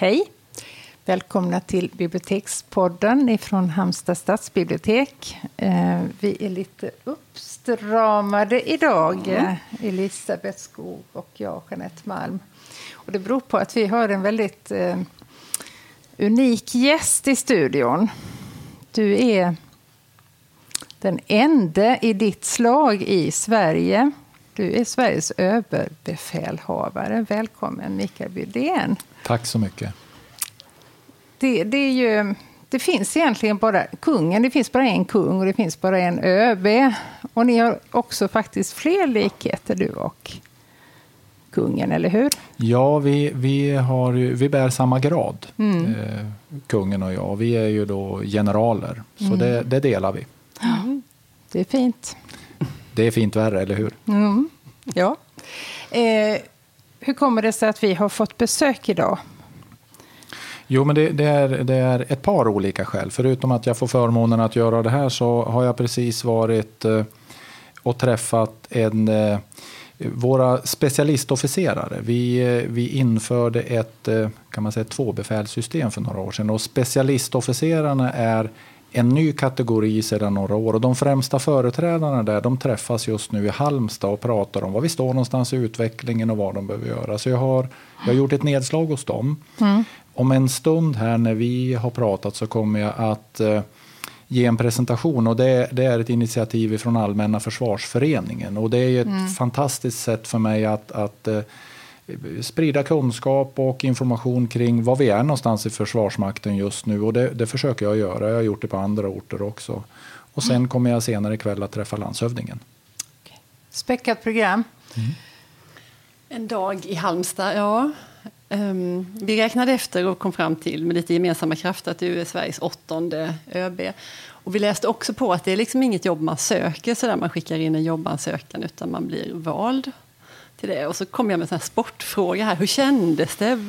Hej! Välkomna till Bibliotekspodden ifrån Halmstad stadsbibliotek. Eh, vi är lite uppstramade idag, mm. Elisabeth Skog och jag, Jeanette Malm. Och det beror på att vi har en väldigt eh, unik gäst i studion. Du är den enda i ditt slag i Sverige. Du är Sveriges överbefälhavare. Välkommen Mikael Bydén. Tack så mycket. Det, det, är ju, det finns egentligen bara kungen, det finns bara en kung och det finns bara en ÖB. Och ni har också faktiskt fler likheter du och kungen, eller hur? Ja, vi, vi, har, vi bär samma grad, mm. eh, kungen och jag. Vi är ju då generaler, så mm. det, det, delar vi. Mm. Det är fint. Det är fint värre, eller hur? Mm. Ja. Eh, hur kommer det sig att vi har fått besök idag? Jo, men det, det, är, det är ett par olika skäl. Förutom att jag får förmånen att göra det här så har jag precis varit eh, och träffat en eh, våra specialistofficerare, vi, eh, vi införde ett, kan man säga, tvåbefälssystem för några år sedan. Och specialistofficerarna är en ny kategori sedan några år. Och de främsta företrädarna där de träffas just nu i Halmstad och pratar om var vi står någonstans i utvecklingen och vad de behöver göra. Så jag har, jag har gjort ett nedslag hos dem. Mm. Om en stund här när vi har pratat så kommer jag att eh, ge en presentation. Och det, det, är ett initiativ från Allmänna försvarsföreningen. Och det är ett mm. fantastiskt sätt för mig att, att eh, sprida kunskap och information kring var vi är någonstans i Försvarsmakten just nu. Och det, det försöker jag göra. Jag har gjort det på andra orter också. Och sen mm. kommer jag senare ikväll att träffa landshövdingen. Okay. Späckat program. Mm. En dag i Halmstad, ja. Um, vi räknade efter och kom fram till med lite gemensamma krafter att du är Sveriges åttonde ÖB. Och vi läste också på att det är liksom inget jobb man söker så där man skickar in en jobbansökan utan man blir vald till det. Och så kom jag med en sportfråga här. Hur kändes det?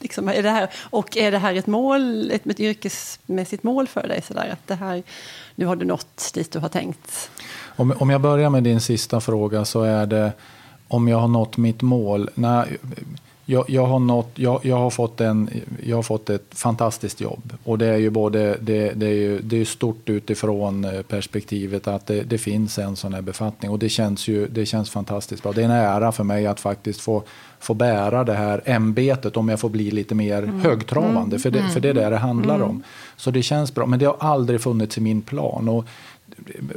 Liksom, är det här, och är det här ett mål, ett, ett yrkesmässigt mål för dig? Så där, att det här, nu har du nått dit du har tänkt. Om, om jag börjar med din sista fråga så är det om jag har nått mitt mål. Nej, jag, jag, har nått, jag, jag, har fått en, jag har fått ett fantastiskt jobb. Och det är ju både, det, det är ju, det är stort utifrån eh, perspektivet att det, det, finns en sån här befattning. Och det känns ju det känns fantastiskt bra. Det är en ära för mig att faktiskt få, få bära det här ämbetet om jag får bli lite mer mm. högtravande. Mm. För, det, för det är det det handlar mm. om. Så det känns bra. Men det har aldrig funnits i min plan. Och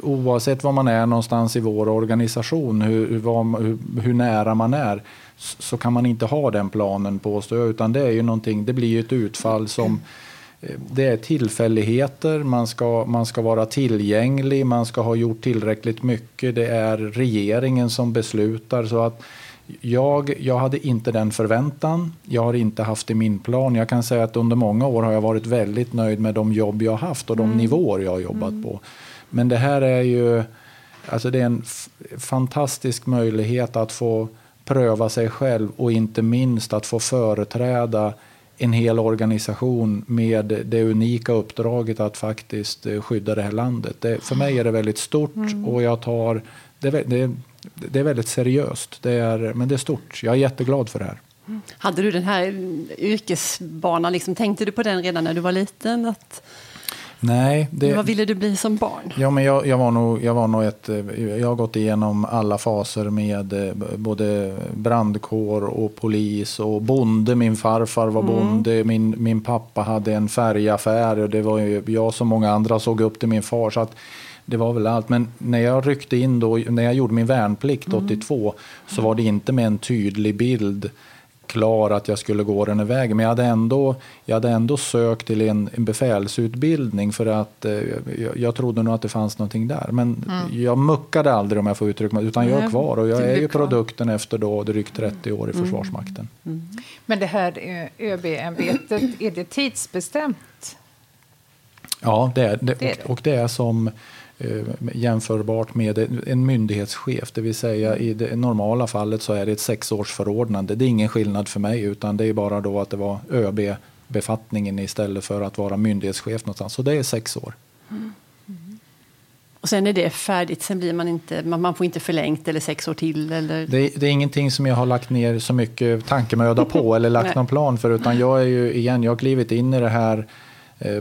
oavsett var man är någonstans i vår organisation, hur, hur, hur nära man är så kan man inte ha den planen påstår jag, utan det är ju någonting, det blir ett utfall som eh, det är tillfälligheter, man ska, man ska vara tillgänglig, man ska ha gjort tillräckligt mycket. Det är regeringen som beslutar. så att jag, jag hade inte den förväntan, jag har inte haft i min plan. Jag kan säga att under många år har jag varit väldigt nöjd med de jobb jag har haft och de mm. nivåer jag har jobbat mm. på. Men det här är ju alltså det är en fantastisk möjlighet att få pröva sig själv och inte minst att få företräda en hel organisation med det unika uppdraget att faktiskt eh, skydda det här landet. Det, för mig är det väldigt stort mm. och jag tar det, det, det, är väldigt seriöst. Det är, men det är stort. Jag är jätteglad för det här. Mm. Hade du den här yrkesbanan, liksom, tänkte du på den redan när du var liten? Att Nej. Det, vad ville du bli som barn? Ja, men jag, jag, var nog, jag var nog ett... Jag har gått igenom alla faser med eh, både brandkår och polis och bonde. Min farfar var mm. bonde. Min, min pappa hade en färgaffär. Och det var ju, jag som många andra såg upp till min far. Så att, det var väl allt. Men när jag ryckte in då, när jag gjorde min värnplikt mm. 82 så var det inte med en tydlig bild klar att jag skulle gå den här vägen. Men jag hade ändå, jag hade ändå sökt till en, en befälsutbildning för att eh, jag, jag, trodde nog att det fanns någonting där. Men mm. jag muckade aldrig om jag får uttrycka mig, utan jag är kvar och jag är ju produkten efter då drygt 30 år i mm. Försvarsmakten. Mm. Men det här eh, ÖB-ämbetet, är det tidsbestämt? Ja, det är det. det, är det. Och, och det är som jämförbart med en myndighetschef. Det vill säga i det normala fallet så är det ett sexårsförordnande. Det är ingen skillnad för mig utan det är bara då att det var ÖB-befattningen istället för att vara myndighetschef någonstans. Så det är sex år. Mm. Mm. Och sen är det färdigt, sen blir man inte, man, får inte förlängt eller sex år till? Eller? Det, det, är ingenting som jag har lagt ner så mycket tankemöda på eller lagt någon plan för, utan jag är ju igen, jag har klivit in i det här eh,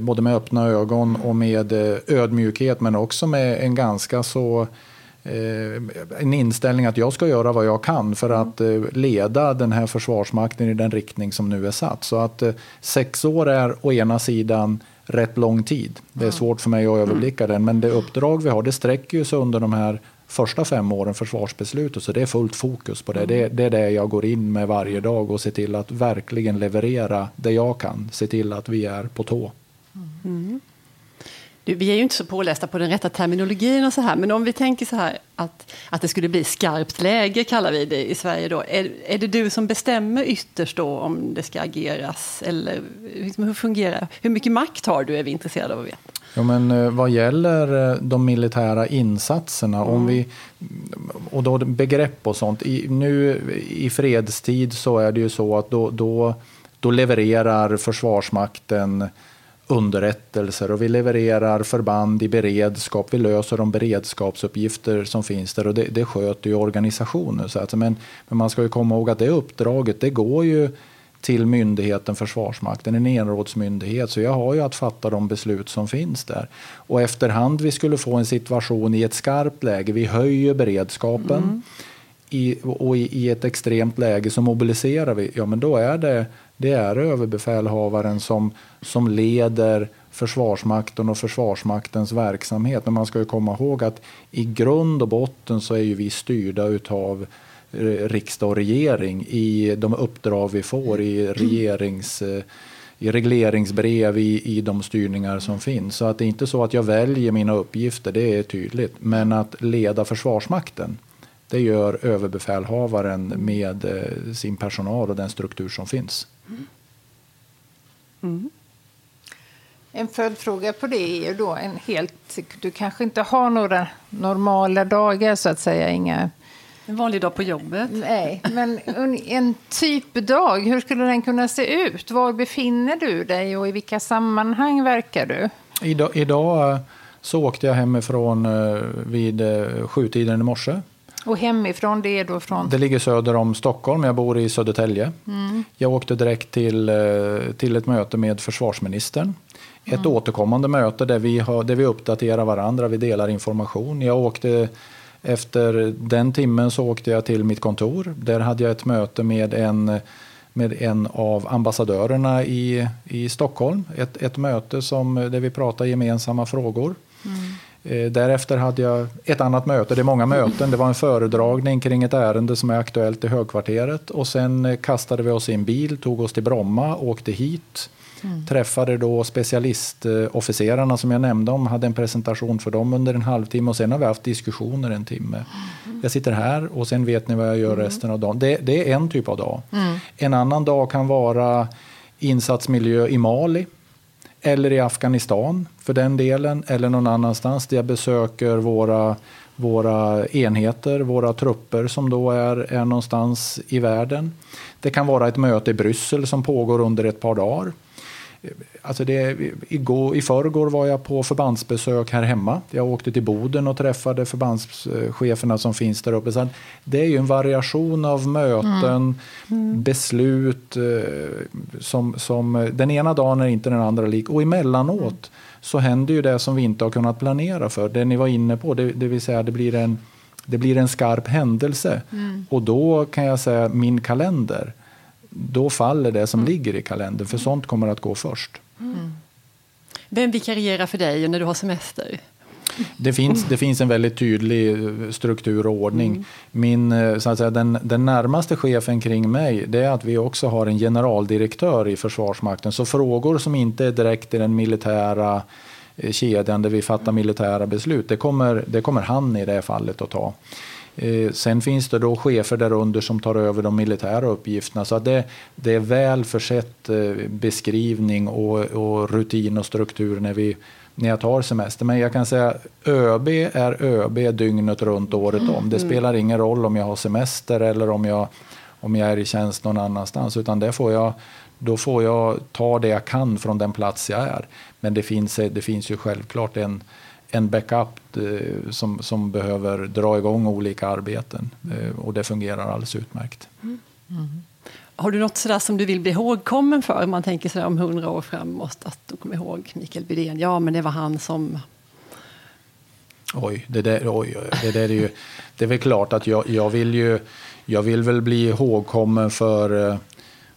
både med öppna ögon och med eh, ödmjukhet, men också med en ganska så eh, en inställning att jag ska göra vad jag kan för att eh, leda den här försvarsmakten i den riktning som nu är satt. Så att sex år är å ena sidan rätt lång tid. Det är svårt för mig att överblicka den, men det uppdrag vi har det sträcker sig under de här första fem åren försvarsbeslutet, så det är fullt fokus på det. det. Det är det jag går in med varje dag och ser till att verkligen leverera det jag kan. Se till att vi är på tå. Mm. Du, vi är ju inte så pålästa på den rätta terminologin och så här, men om vi tänker så här att, att det skulle bli skarpt läge, kallar vi det i Sverige då. Är, är det du som bestämmer ytterst då om det ska ageras? Eller liksom, hur fungerar Hur mycket makt har du, är vi intresserade av att veta. Ja, men eh, vad gäller eh, de militära insatserna, mm. om vi, och då begrepp och sånt. I, nu i fredstid så är det ju så att då, då, då levererar Försvarsmakten underrättelser och vi levererar förband i beredskap. Vi löser de beredskapsuppgifter som finns där och det, det sköter ju organisationen. Så att, men, men man ska ju komma ihåg att det uppdraget det går ju till myndigheten Försvarsmakten, en enrådsmyndighet. Så jag har ju att fatta de beslut som finns där. Och efterhand vi skulle få en situation i ett skarpt läge, vi höjer beredskapen mm i, och i, i, ett extremt läge så mobiliserar vi. Ja, men då är det det är överbefälhavaren som, som leder Försvarsmakten och Försvarsmaktens verksamhet. Men man ska ju komma ihåg att i grund och botten så är ju vi styrda utav eh, riksdag och regering i de uppdrag vi får i regerings eh, i regleringsbrev, i, i de styrningar som finns. Så att det är inte så att jag väljer mina uppgifter, det är tydligt. Men att leda Försvarsmakten, det gör överbefälhavaren med eh, sin personal och den struktur som finns. Mm. En följdfråga på det är ju då en helt... Du kanske inte har några normala dagar, så att säga. Inga... En vanlig dag på jobbet? Nej, men en typdag, hur skulle den kunna se ut? Var befinner du dig och i vilka sammanhang verkar du? Idag, idag eh, så åkte jag hemifrån eh, vid sjutiden i morse. Och hemifrån, det är då från? Det ligger söder om Stockholm. Jag bor i Södertälje. Mm. Jag åkte direkt till, eh, till ett möte med försvarsministern. Ett mm. återkommande möte där vi, har, där vi uppdaterar varandra, vi delar information. Jag åkte, efter den timmen så åkte jag till mitt kontor. Där hade jag ett möte med en, med en av ambassadörerna i, i Stockholm. Ett, ett möte som, där vi pratar gemensamma frågor. Eh, därefter hade jag ett annat möte, det är många möten, det var en föredragning kring ett ärende som är aktuellt i högkvarteret och sen eh, kastade vi oss i en bil, tog oss till Bromma, åkte hit, mm. träffade då specialistofficerarna som jag nämnde om, hade en presentation för dem under en halvtimme och sen har vi haft diskussioner en timme. Mm. Jag sitter här och sen vet ni vad jag gör mm. resten av dagen. Det, det, är en typ av dag. Mm. En annan dag kan vara insatsmiljö i Mali eller i Afghanistan för den delen, eller någon annanstans där jag besöker våra, våra enheter, våra trupper som då är, är någonstans i världen. Det kan vara ett möte i Bryssel som pågår under ett par dagar. Alltså det, igår, I förrgår var jag på förbandsbesök här hemma. Jag åkte till Boden och träffade förbandscheferna som finns där uppe. Så det är ju en variation av möten, mm. Mm. beslut. Eh, som, som, den ena dagen är inte den andra lik. Och emellanåt mm. så händer ju det som vi inte har kunnat planera för. Det ni var inne på, det, det vill säga det blir en, det blir en skarp händelse. Mm. Och då kan jag säga min kalender då faller det som mm. ligger i kalendern, för sånt kommer att gå först. Mm. Vem vikarierar för dig när du har semester? Det finns, det finns en väldigt tydlig eh, struktur och ordning. Mm. Min, eh, så att säga, den, den närmaste chefen kring mig det är att vi också har en generaldirektör i Försvarsmakten. Så frågor som inte är direkt i den militära eh, kedjan där vi fattar militära beslut, det kommer, det kommer han i det fallet att ta. Eh, sen finns det då chefer därunder som tar över de militära uppgifterna. Så det, det är väl försett eh, beskrivning och, och, rutin och struktur när, vi, när jag tar semester. Men jag kan säga ÖB är ÖB dygnet runt året om. Det mm. spelar ingen roll om jag har semester eller om jag, om jag är i tjänst någon annanstans. Utan det får jag, då får jag ta det jag kan från den plats jag är. Men det finns, det finns ju självklart en en backup eh, som, som behöver dra igång olika arbeten. Eh, och det fungerar alldeles utmärkt. Mm. Mm. Har du något sådär som du vill bli ihågkommen för? Om man tänker sådär om hundra år framåt, att de kommer ihåg Mikael Bydén. Ja, men det var han som... Oj, det där, oj, det där är ju... Det är väl klart att jag, jag vill ju... Jag vill väl bli ihågkommen för, eh,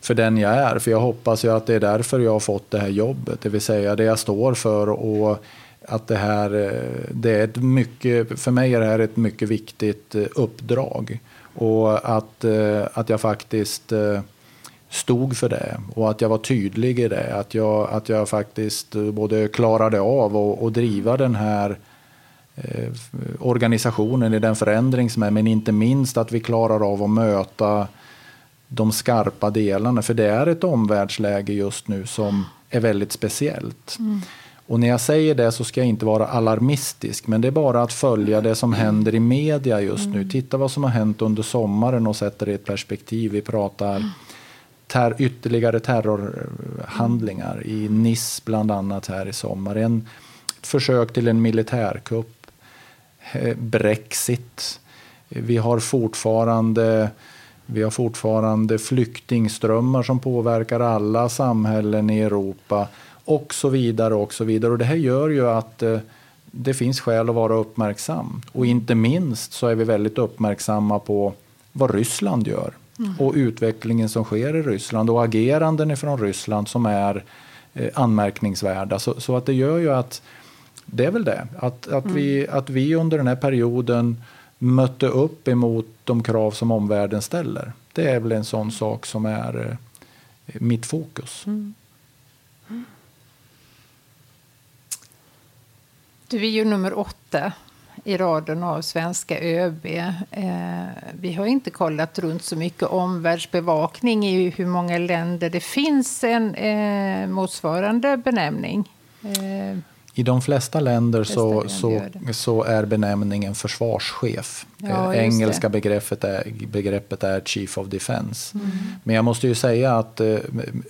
för den jag är. För jag hoppas ju att det är därför jag har fått det här jobbet. Det vill säga det jag står för. och att det här eh, det är ett mycket, för mig är det här ett mycket viktigt eh, uppdrag. Och att, eh, att jag faktiskt stod för det och att jag var tydlig i det. Att jag, att jag faktiskt både klarade av att driva den här organisationen i den förändring som är, men inte minst att vi klarar av att möta de skarpa delarna. För det är ett omvärldsläge just nu som är väldigt speciellt. Mm. Och när jag säger det så ska jag inte vara alarmistisk, men det är bara att följa det som händer i media just nu. Mm. Titta vad som har hänt under sommaren och sätta det i ett perspektiv. Vi pratar ter ytterligare terrorhandlingar i Nice bland annat här i sommar. En, ett försök till en militärkupp, Brexit. Vi har fortfarande vi har fortfarande flyktingströmmar som påverkar alla samhällen i Europa och så vidare. Och så vidare. Och det här gör ju att eh, det finns skäl att vara uppmärksam. Och inte minst så är vi väldigt uppmärksamma på vad Ryssland gör mm. och utvecklingen som sker i Ryssland och ageranden från Ryssland som är eh, anmärkningsvärda. Så, så, att det gör ju att det är väl det, att, att, mm. vi, att vi under den här perioden mötte upp emot de krav som omvärlden ställer. Det är väl en sån sak som är eh, mitt fokus. Mm. Du är ju nummer åtta i raden av svenska ÖB. Eh, vi har inte kollat runt så mycket omvärldsbevakning i hur många länder det finns en eh, motsvarande benämning. Eh, i de flesta länder så, så, så är benämningen försvarschef. Ja, eh, Engelska begreppet är, begreppet är Chief of Defence. Mm. Men jag måste ju säga att eh,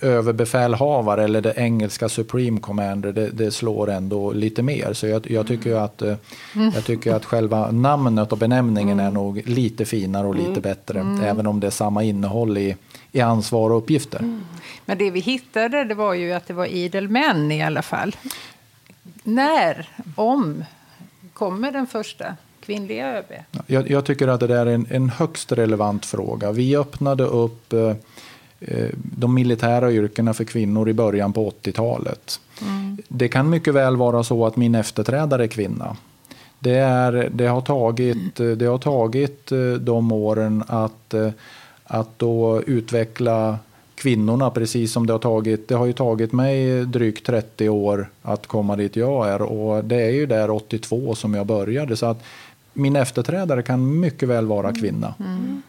överbefälhavare eller det engelska Supreme Commander det, det slår ändå lite mer. Så jag, jag tycker att, eh, mm. jag tycker att själva namnet och benämningen mm. är nog lite finare och lite mm. bättre. Mm. Även om det är samma innehåll i, i ansvar och uppgifter. Mm. Men det vi hittade det var ju att det var idel män i alla fall. När, om, kommer den första kvinnliga ÖB? Jag, jag tycker att det är en, en högst relevant fråga. Vi öppnade upp eh, eh de militära yrkena för kvinnor i början på 80-talet. Mm. Det kan mycket väl vara så att min efterträdare är kvinna. Det, är, det, har tagit, det har tagit eh, de åren att, eh, att då utveckla kvinnorna, precis som det har tagit. Det har ju tagit mig drygt 30 år att komma dit jag är och det är ju där 82 som jag började. Så att min efterträdare kan mycket väl vara kvinna. Mm. mm.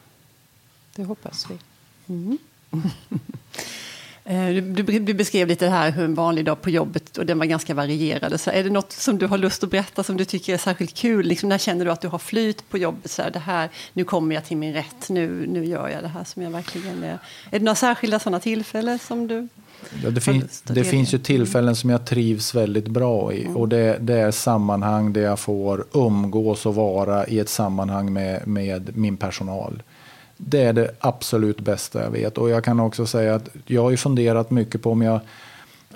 Det hoppas vi. Mm. Eh, du, du, beskrev lite här hur en vanlig dag på jobbet och den var ganska varierad. Så är det något som du har lust att berätta som du tycker är särskilt kul? Liksom när känner du att du har flyt på jobbet? Så här, det här, nu kommer jag till min rätt, nu, nu gör jag det här som jag verkligen är. Är det några särskilda sådana tillfällen som du Ja, det, fin det finns ju tillfällen som jag trivs väldigt bra i. Mm. Och det, det, är sammanhang där jag får umgås och vara i ett sammanhang med, med min personal. Det är det absolut bästa jag vet. Och jag kan också säga att jag har funderat mycket på om jag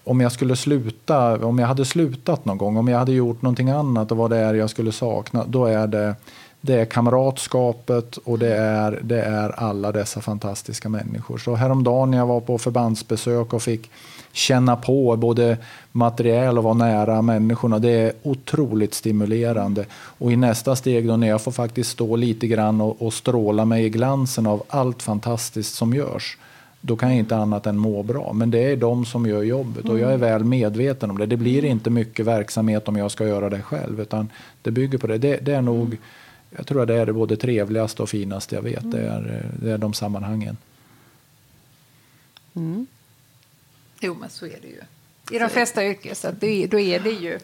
om jag skulle sluta, om jag hade slutat någon gång, om jag hade gjort någonting annat och vad det är jag skulle sakna, då är det, det är kamratskapet och det är, det är alla dessa fantastiska människor. Så häromdagen när jag var på förbandsbesök och fick känna på både materiell och vara nära människorna. Det är otroligt stimulerande. Och i nästa steg då när jag får faktiskt stå lite grann och, och stråla mig i glansen av allt fantastiskt som görs då kan jag inte annat än må bra. Men det är de som gör jobbet och jag är väl medveten om det. Det blir inte mycket verksamhet om jag ska göra det själv utan det bygger på det. Det, det är nog, jag tror att det är det både trevligaste och finaste jag vet. Det är, det är de sammanhangen. Mm. Jo, men så är det ju. I de flesta yrken, så då är det ju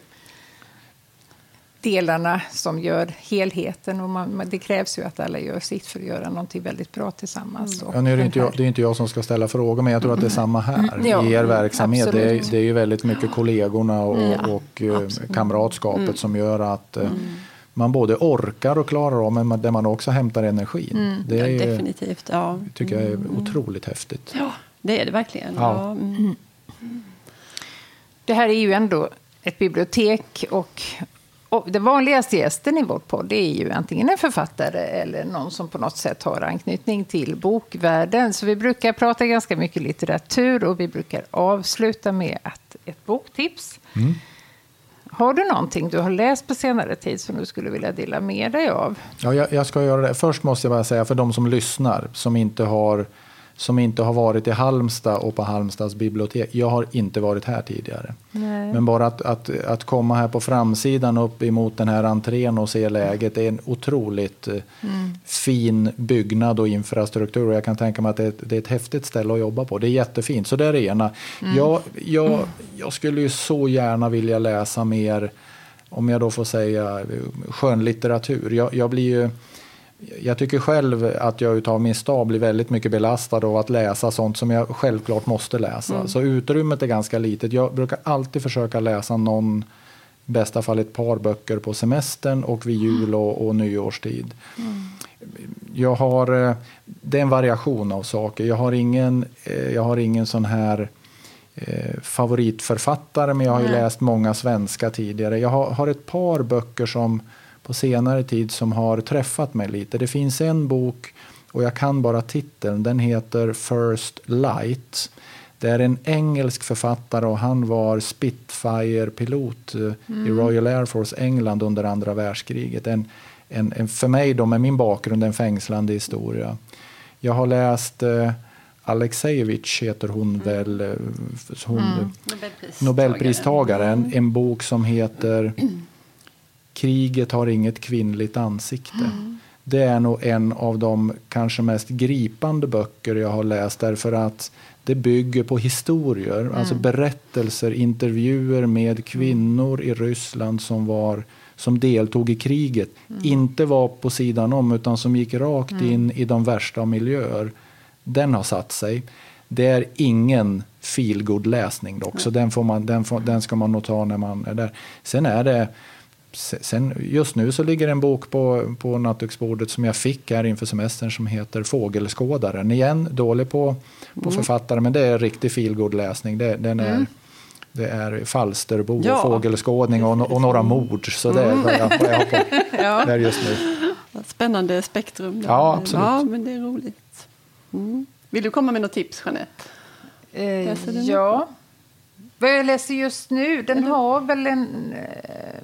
delarna som gör helheten. Och man, det krävs ju att alla gör sitt för att göra någonting väldigt bra tillsammans. Mm. Ja, nu är det, inte jag, det är inte jag som ska ställa frågor, men jag tror att det är samma här ja, i er verksamhet. Det är, det är, ju väldigt mycket kollegorna och, ja, och eh, kamratskapet mm. som gör att eh, mm. man både orkar och klarar av, men där man också hämtar energin. Mm. Det är, ja, definitivt. Ja. tycker jag är mm. otroligt häftigt. Det är det verkligen. Ja. Mm. Det här är ju ändå ett bibliotek och och den vanligaste gästen i vårt podd är ju antingen en författare eller någon som på något sätt har anknytning till bokvärlden. Så vi brukar prata ganska mycket litteratur och vi brukar avsluta med att ett boktips. Mm. Har du någonting du har läst på senare tid som du skulle vilja dela med dig av? Ja, jag, jag ska göra det. Först måste jag bara säga för de som lyssnar som inte har som inte har varit i Halmstad och på Halmstads bibliotek. Jag har inte varit här tidigare. Nej. Men bara att, att, att komma här på framsidan upp emot den här entrén och se läget. Det är en otroligt eh, mm. fin byggnad och infrastruktur. Och jag kan tänka mig att det är, det är ett häftigt ställe att jobba på. Det är jättefint. Så det är det ena. Mm. Jag, jag, jag skulle ju så gärna vilja läsa mer, om jag då får säga skönlitteratur. Jag, jag blir ju jag tycker själv att jag utav min stab blir väldigt mycket belastad av att läsa sånt som jag självklart måste läsa. Mm. Så utrymmet är ganska litet. Jag brukar alltid försöka läsa någon, i bästa fall ett par böcker på semestern och vid jul och, och nyårstid. Mm. Jag har, eh, det är en variation av saker. Jag har ingen, eh, jag har ingen sån här eh, favoritförfattare men jag har ju läst många svenska tidigare. Jag har, har ett par böcker som på senare tid som har träffat mig lite. Det finns en bok, och jag kan bara titeln, den heter First Light. Det är en engelsk författare och han var Spitfire-pilot mm. i Royal Air Force England under andra världskriget. En, en, en, för mig, då, med min bakgrund, en fängslande historia. Jag har läst eh, Alexejevich heter hon mm. väl, eh, hon, mm. Nobelpristagaren, Nobelpristagaren en bok som heter Kriget har inget kvinnligt ansikte. Mm. Det är nog en av de kanske mest gripande böcker jag har läst därför att det bygger på historier, mm. alltså berättelser, intervjuer med kvinnor i Ryssland som, var, som deltog i kriget. Mm. Inte var på sidan om utan som gick rakt mm. in i de värsta miljöer. Den har satt sig. Det är ingen feelgood läsning dock, så den, får man, den, får, den ska man nog ta när man är där. Sen är det Sen, just nu så ligger en bok på, på nattduksbordet som jag fick här inför semestern som heter Fågelskådaren. Igen, dålig på, på mm. författare, men det är riktig feelgood läsning. Det, den är, mm. det är Falsterbo, ja. fågelskådning och, och några mord. Så det är vad jag, vad jag har på ja. där just nu. Spännande spektrum. Ja, absolut. Ja, men det är roligt. Mm. Vill du komma med något tips, Jeanette? Eh, ja. Vad jag läser just nu, den har väl en... Eh,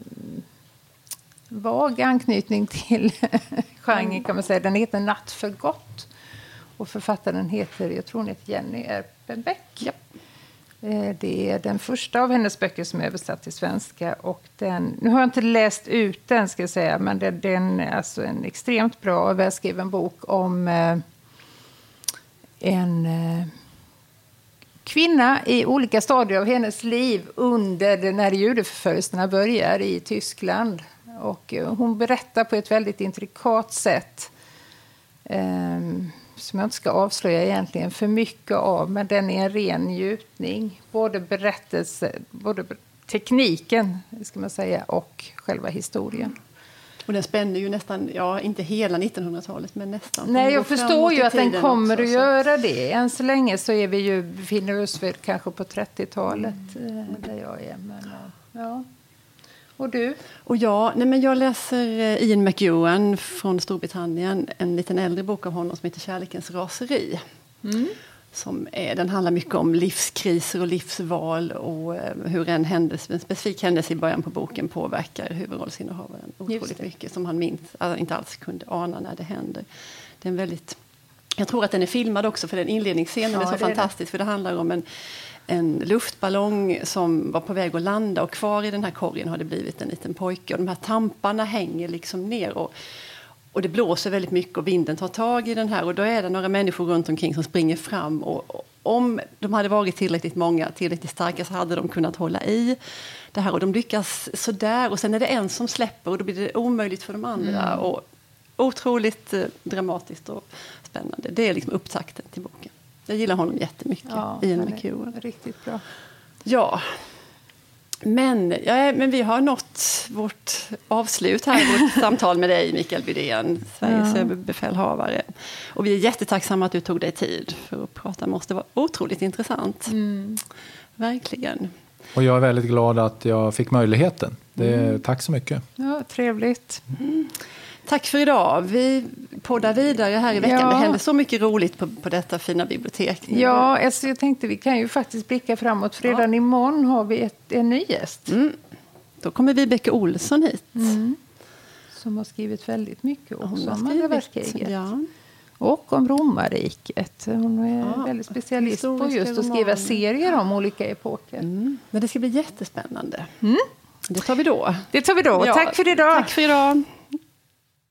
vag anknytning till genren kan man säga. Den heter Natt för gott. Och författaren heter, jag tror hon heter Jenny Erpenbeck. Ja. Eh, det är den första av hennes böcker som är översatt till svenska. Och den, nu har jag inte läst ut den, ska jag säga, men det, den är alltså en extremt bra och välskriven bok om eh, en eh, kvinna i olika stadier av hennes liv under när judeförföljelserna börjar i Tyskland. Och eh, hon berättar på ett väldigt intrikat sätt eh, som jag inte ska avslöja egentligen för mycket av, men den är en ren njutning. Både berättelse, både tekniken ska man säga, och själva historien. Och den spänner ju nästan, ja inte hela 1900-talet men nästan. Nej, jag förstår ju att den kommer också, att göra det. Än så länge så är vi ju, befinner oss väl kanske på 30-talet mm. där jag är. Men, ja. Och du? Och jag, nej men jag läser eh, Ian McEwan från Storbritannien. En liten äldre bok av honom som heter Kärlekens raseri. Mm. Som är, den handlar mycket om livskriser och livsval och eh, hur en, händelse, en specifik händelse i början på boken påverkar huvudrollsinnehavaren otroligt mycket som han minst, alltså inte alls kunde ana när det händer. Det är en väldigt, jag tror att den är filmad också för den inledningsscenen ja, är så fantastisk det. för det handlar om en en luftballong som var på väg att landa och kvar i den här korgen har det blivit en liten pojke och de här tamparna hänger liksom ner. Och, och det blåser väldigt mycket och vinden tar tag i den här och då är det några människor runt omkring som springer fram och, och om de hade varit tillräckligt många, tillräckligt starka så hade de kunnat hålla i det här och de lyckas sådär och sen är det en som släpper och då blir det omöjligt för de andra. Mm. Och otroligt eh, dramatiskt och spännande. Det är liksom upptakten till boken. Jag gillar honom jättemycket, ja, Ian McEwan. Riktigt bra. Ja. Men, ja, men vi har nått vårt avslut här, vårt samtal med dig Mikael Bydén, Sveriges ja. befälhavare. Och vi är jättetacksamma att du tog dig tid för att prata med oss. Det var otroligt intressant. Mm. Verkligen. Och jag är väldigt glad att jag fick möjligheten. Det, mm. Tack så mycket. Ja, trevligt. Mm. Tack för idag. Vi poddar vidare här i veckan. Ja. Det händer så mycket roligt på, på detta fina bibliotek. Ja, alltså jag tänkte vi kan ju faktiskt blicka framåt. För redan ja. imorgon har vi ett, en ny gäst. Mm. Då kommer Vibeke Olsson hit. Mm. Som har skrivit väldigt mycket också om andra världskriget. Ja. Och om romarriket. Hon är ja, väldigt specialist på just att skriva serier om olika epoker. Mm. Men det ska bli jättespännande. Mm. Det tar vi då. Det tar vi då. Tack för idag. Tack för idag.